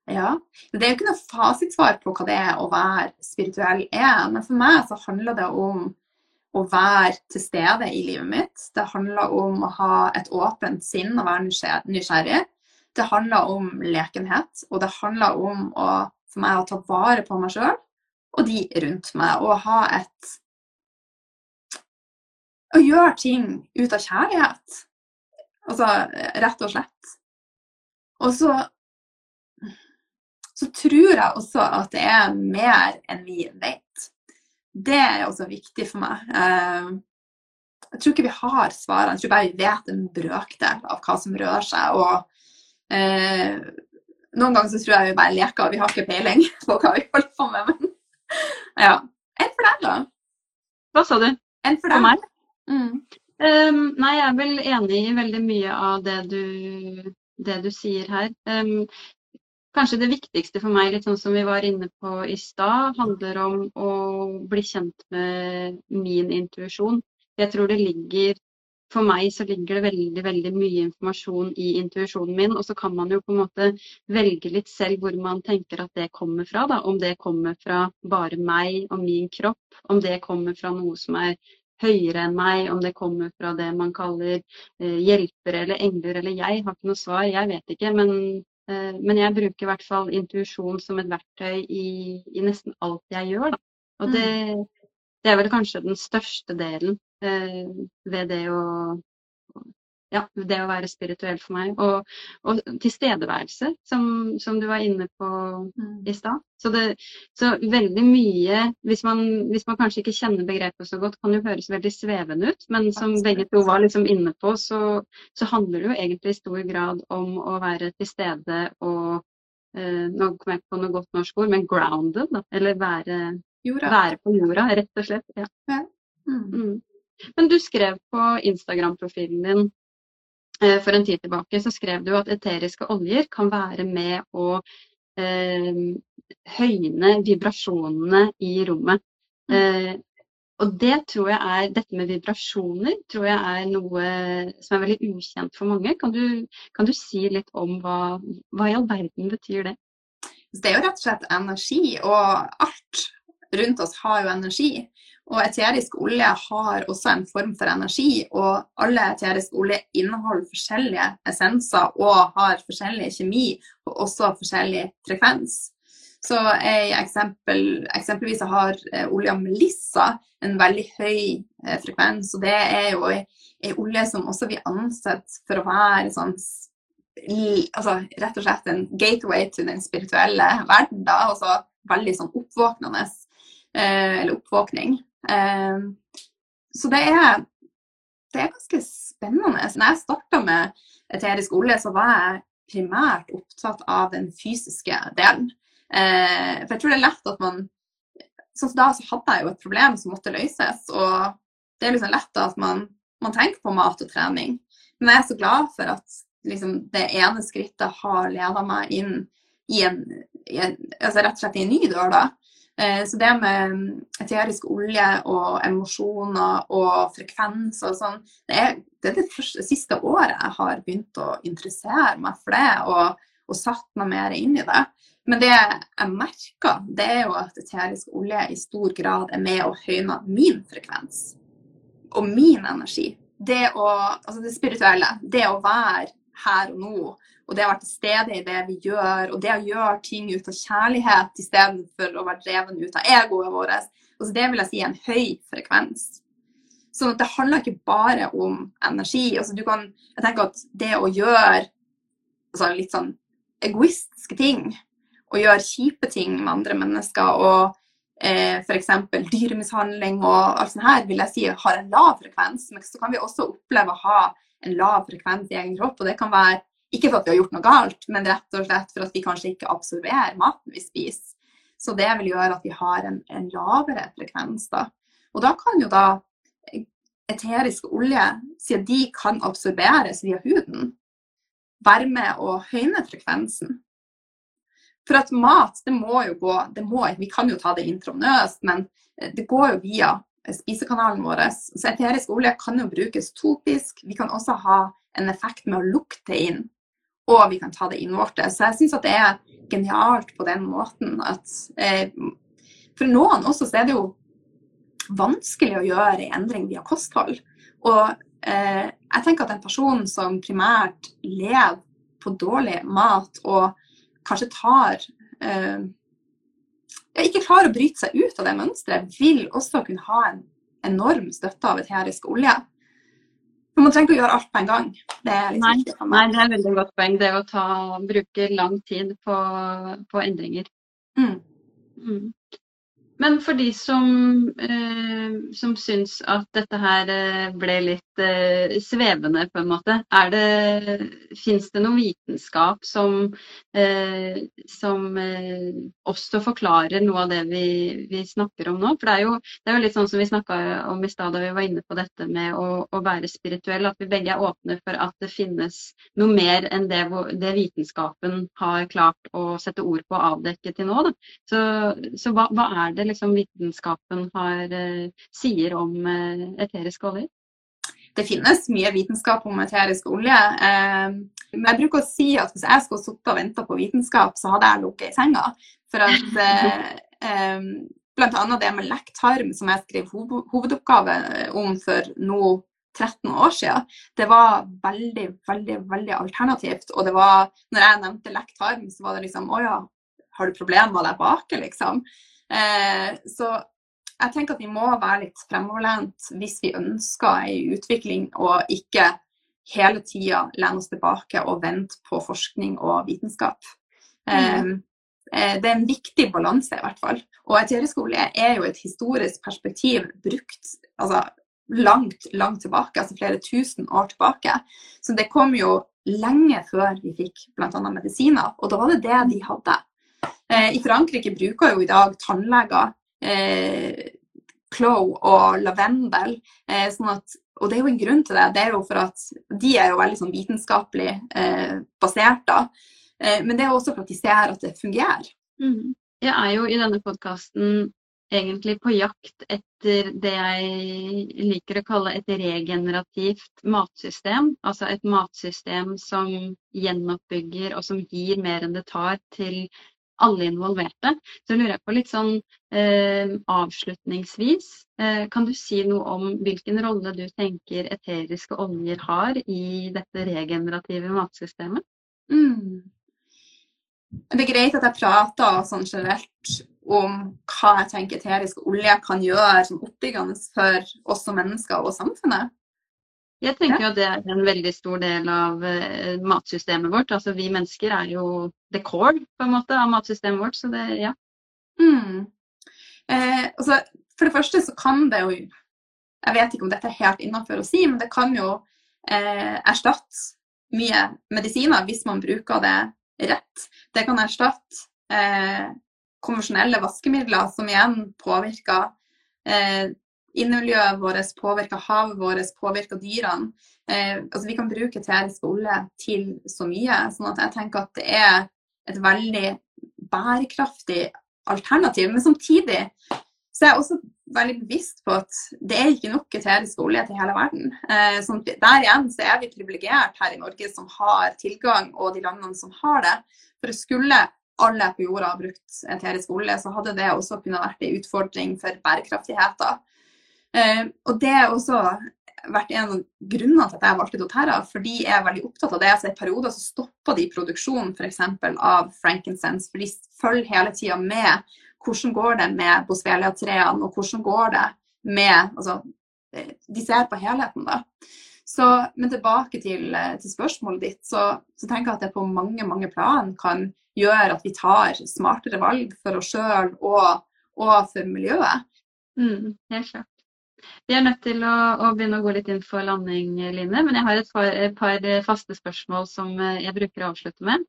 Ja. Det er jo ikke noe fasitsvar på hva det er å være spirituell er, men for meg så handler det om å være til stede i livet mitt. Det handler om å ha et åpent sinn og være nysgjerrig. Det handler om lekenhet, og det handler om å, for meg å ta vare på meg sjøl og de rundt meg, og ha et Å gjøre ting ut av kjærlighet. Altså rett og slett. Og så så tror jeg også at det er mer enn vi vet. Det er også viktig for meg. Eh, jeg tror ikke vi har svarene, jeg tror bare vi vet en brøkdel av hva som rører seg. Og eh, noen ganger så tror jeg vi bare leker, og vi har ikke peiling på hva vi holder på med. Men ja. Enn for deg, da? Hva sa du? Enn for deg? For meg? Mm. Um, nei, jeg er vel enig i veldig mye av det du, det du sier her. Um, kanskje det viktigste for meg, litt sånn som vi var inne på i stad, handler om å bli kjent med min intuisjon. Jeg tror det ligger for meg så ligger det veldig veldig mye informasjon i intuisjonen min. Og så kan man jo på en måte velge litt selv hvor man tenker at det kommer fra. Da. Om det kommer fra bare meg og min kropp, om det kommer fra noe som er høyere enn meg, om det kommer fra det man kaller eh, hjelpere eller engler eller jeg. Har ikke noe svar, jeg vet ikke. Men, eh, men jeg bruker i hvert fall intuisjon som et verktøy i, i, nesten alt jeg gjør. Da. Og det, mm. det er vel kanskje den største delen Eh, ved det å ja, det å være spirituell for meg. Og, og tilstedeværelse, som, som, du var inne på mm. i stad. Så, så, veldig mye hvis man, hvis man, kanskje ikke kjenner begrepet så godt, kan jo høres veldig svevende ut. Men som begge to var liksom inne på, så, så, handler det jo egentlig i stor grad om å være til stede og eh, Nå kom jeg på noe godt norsk ord, men grounded. Da, eller være, være, på jorda, rett og slett. Ja. Mm. Mm. Men du skrev på Instagram-profilen din for en tid tilbake så skrev du at eteriske oljer kan være med å eh, høyne vibrasjonene i rommet. Mm. Eh, og det tror jeg er, dette med vibrasjoner tror jeg er noe som er veldig ukjent for mange. Kan du, kan du si litt om hva, hva i all verden betyr det? Det er jo rett og slett energi, og alt rundt oss har jo energi. Og eterisk olje har også en form for energi, og alle eteriske olje inneholder forskjellige essenser og har forskjellig kjemi og også forskjellig frekvens. Så eksempel, Eksempelvis har eh, olja Melissa en veldig høy eh, frekvens, og det er jo ei olje som også vi ansett for å være sånn altså, rett og slett en gateway til den spirituelle verden. da, også Veldig sånn oppvåknende, eh, eller oppvåkning. Ehm, så det er, det er ganske spennende. Når jeg starta med eterisk olje, så var jeg primært opptatt av den fysiske delen. Ehm, for jeg tror det er lett at man Sånn som da så hadde jeg jo et problem som måtte løses. Og det er liksom lett at man, man tenker på mat og trening. Men jeg er så glad for at liksom, det ene skrittet har leda meg inn i en, i en, altså rett og slett i en ny dør. da. Eh, så det med eterisk olje og emosjoner og frekvens og sånn, det er det, er det første, siste året jeg har begynt å interessere meg for det og, og satt meg mer inn i det. Men det jeg merker, det er jo at eterisk olje i stor grad er med å høyne min frekvens og min energi. Det, å, altså det spirituelle, det å være her og nå og det å være til stede i det vi gjør, og det å gjøre ting ut av kjærlighet istedenfor å være dreven ut av egoet vårt, altså det vil jeg si er en høy frekvens. Så det handler ikke bare om energi. Altså du kan, jeg tenker at det å gjøre altså litt sånn egoistiske ting, og gjøre kjipe ting med andre mennesker, og eh, f.eks. dyremishandling og alt sånt her, vil jeg si har en lav frekvens. Men så kan vi også oppleve å ha en lav frekvens i egen kropp, og det kan være ikke for at vi har gjort noe galt, men rett og slett for at vi kanskje ikke absorberer maten vi spiser. Så det vil gjøre at vi har en, en lavere frekvens. da. Og da kan jo da eteriske olje, siden de kan absorberes via huden, være med å høyne frekvensen. For at mat, det må jo gå det må, Vi kan jo ta det intravenøst, men det går jo via spisekanalen vår. Så eterisk olje kan jo brukes topisk. Vi kan også ha en effekt med å lukte inn og vi kan ta det inn vårt. Så jeg syns det er genialt på den måten at eh, For noen også så er det jo vanskelig å gjøre en endring via kosthold. Og eh, jeg tenker at en person som primært lever på dårlig mat og kanskje tar eh, ikke klarer å bryte seg ut av det mønsteret, vil også kunne ha en enorm støtte av eterisk olje. Men man trenger ikke å gjøre alt på en gang. Det er litt Nei, nei, det er veldig godt poeng. Det å ta, bruke lang tid på, på endringer. Mm. Mm. Men for de som, eh, som syns at dette her eh, ble litt eh, svevende, på en måte, er det, fins det noen vitenskap som, eh, som eh, også forklarer noe av det vi, vi snakker om nå? For det er, jo, det er jo litt sånn som vi snakka om i stad da vi var inne på dette med å, å være spirituell, at vi begge er åpne for at det finnes noe mer enn det, det vitenskapen har klart å sette ord på og avdekke til nå. Da. Så, så hva, hva er det liksom vitenskapen har, eh, sier om eh, eteriske oljer? Det finnes mye vitenskap om eterisk olje. Eh, men jeg bruker å si at hvis jeg skulle sittet og venta på vitenskap, så hadde jeg ligget i senga. For at annet det med lekt tarm, som jeg skrev hovedoppgave om for nå 13 år siden, det var veldig, veldig, veldig alternativt. Og det var, når jeg nevnte lekt tarm, så var det liksom Å ja, har du problemer der bak, liksom? Eh, så jeg tenker at vi må være litt fremoverlent hvis vi ønsker ei utvikling, og ikke hele tida lene oss tilbake og vente på forskning og vitenskap. Eh, eh, det er en viktig balanse, i hvert fall. Og eterisk olje er jo et historisk perspektiv brukt altså, langt, langt tilbake, altså flere tusen år tilbake. Så det kom jo lenge før vi fikk bl.a. medisiner, og da var det det de hadde. Eh, I Frankrike bruker jo i dag tannleger eh, clove og lavendel. Eh, sånn at, og det er jo en grunn til det. Det er jo for at de er jo veldig sånn vitenskapelig eh, basert. da. Eh, men det er også for at de ser at det fungerer. Mm. Jeg er jo i denne podkasten egentlig på jakt etter det jeg liker å kalle et regenerativt matsystem. Altså et matsystem som gjenoppbygger og som gir mer enn det tar til alle involverte. Så lurer jeg på litt sånn eh, avslutningsvis, eh, kan du si noe om hvilken rolle du tenker eteriske oljer har i dette regenerative matsystemet? Mm. Det er greit at jeg prater sånn generelt om hva jeg tenker eteriske olje kan gjøre som oppbyggende for oss som mennesker og samfunnet. Jeg tenker jo at det er en veldig stor del av eh, matsystemet vårt. Altså vi mennesker er jo the core på en måte av matsystemet vårt, så det, ja. Mm. Eh, altså, for det første så kan det jo Jeg vet ikke om dette er helt innafor å si, men det kan jo eh, erstatte mye medisiner hvis man bruker det rett. Det kan erstatte eh, konvensjonelle vaskemidler, som igjen påvirker innemiljøet vårt, påvirker havet vårt, påvirker dyrene. Eh, altså vi kan bruke teerisk olje til så mye. sånn at jeg tenker at det er et veldig bærekraftig alternativ. Men samtidig så er jeg også veldig bevisst på at det er ikke nok eterisk olje til hele verden. Eh, sånn der igjen så er vi privilegert her i Norge som har tilgang, og de landene som har det. For skulle alle på jorda brukt eterisk olje, så hadde det også kunnet vært en utfordring for bærekraftigheten. Eh, og det har også vært en av grunnene til at jeg valgte doTERRA, fordi jeg er veldig opptatt av det. Så I perioder så stopper de produksjonen f.eks. av frankincense, for de følger hele tida med hvordan går det med boswellia-treene, og hvordan går det med altså, De ser på helheten, da. Så, men tilbake til, til spørsmålet ditt, så, så, tenker jeg at det på mange mange plan kan gjøre at vi tar smartere valg for oss sjøl og, og, for miljøet. Mm, helt klart. Vi er nødt til å, å, begynne å gå litt inn for landing, Line. Men jeg har et par, et par faste spørsmål som jeg bruker å avslutte med.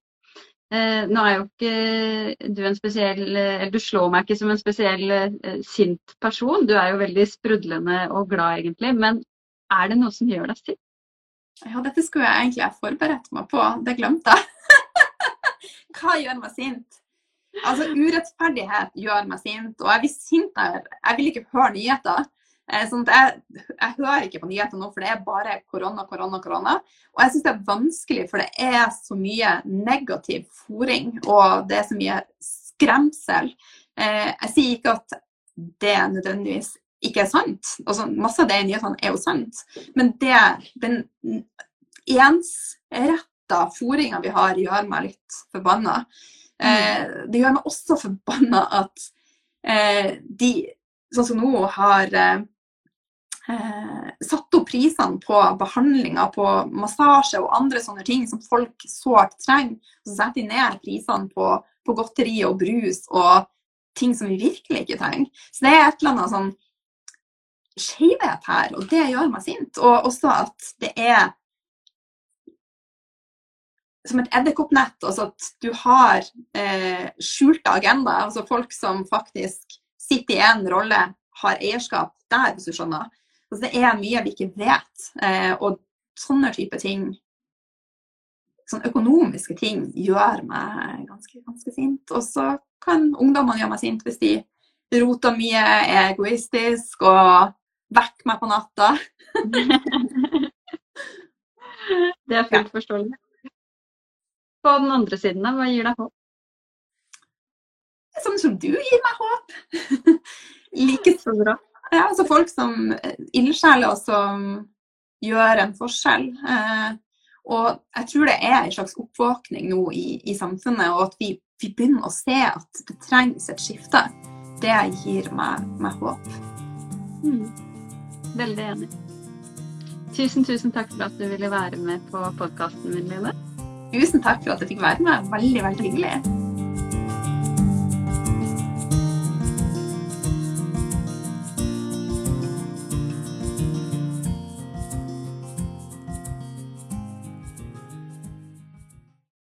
Eh, nå er jo ikke du en spesiell Eller du slår meg ikke som en spesiell eh, sint person. Du er jo veldig sprudlende og glad, egentlig. Men er det noe som gjør deg sint? Ja, dette skulle jeg egentlig ha forberedt meg på. Det glemte jeg. Hva gjør meg sint? Altså, urettferdighet gjør meg sint. Og jeg blir sint der. Jeg vil ikke høre nyheter. Eh, sånn jeg, jeg hører ikke på nyheter nå, for det er bare korona, korona, korona. Og jeg syns det er vanskelig, for det er så mye negativ fòring, og det er så mye skremsel. Eh, jeg sier ikke at det nødvendigvis ikke er sant. Altså, masse av det i nyhetene er jo sant. Men det, den ensretta fòringa vi har, gjør meg litt forbanna. Mm. det gjør meg også forbanna at eh, de, sånn som nå, har eh, eh, satt opp prisene på behandlinger, på massasje og andre sånne ting som folk sårt trenger. Så setter de ned prisene på, på godteri og brus og ting som vi virkelig ikke trenger. Så det er et eller annet sånn skjevhet her, og det gjør meg sint. Og også at det er som et edderkoppnett, altså at du har eh, skjulte agendaer. Altså folk som faktisk sitter i én rolle, har eierskap der, hvis du skjønner. Altså, det er mye vi ikke vet. Eh, og sånne type ting, sånne økonomiske ting, gjør meg ganske, ganske sint. Og så kan ungdommene gjøre meg sint hvis de roter mye, er egoistisk og vekker meg på natta. det er fullt forståelig. På den andre siden, hva gir deg håp? Sånn som du gir meg håp. like så bra. Ja, altså folk som eh, ildsjeler som gjør en forskjell. Eh, og jeg tror det er en slags oppvåkning nå i, i samfunnet, og at vi, vi, begynner å se at det trengs et skifte. Det gir meg, meg håp. Mm. Veldig enig. Tusen, tusen takk for at du ville være med på podkasten min, Line. Tusen takk for at jeg fikk være med. Veldig, veldig hyggelig.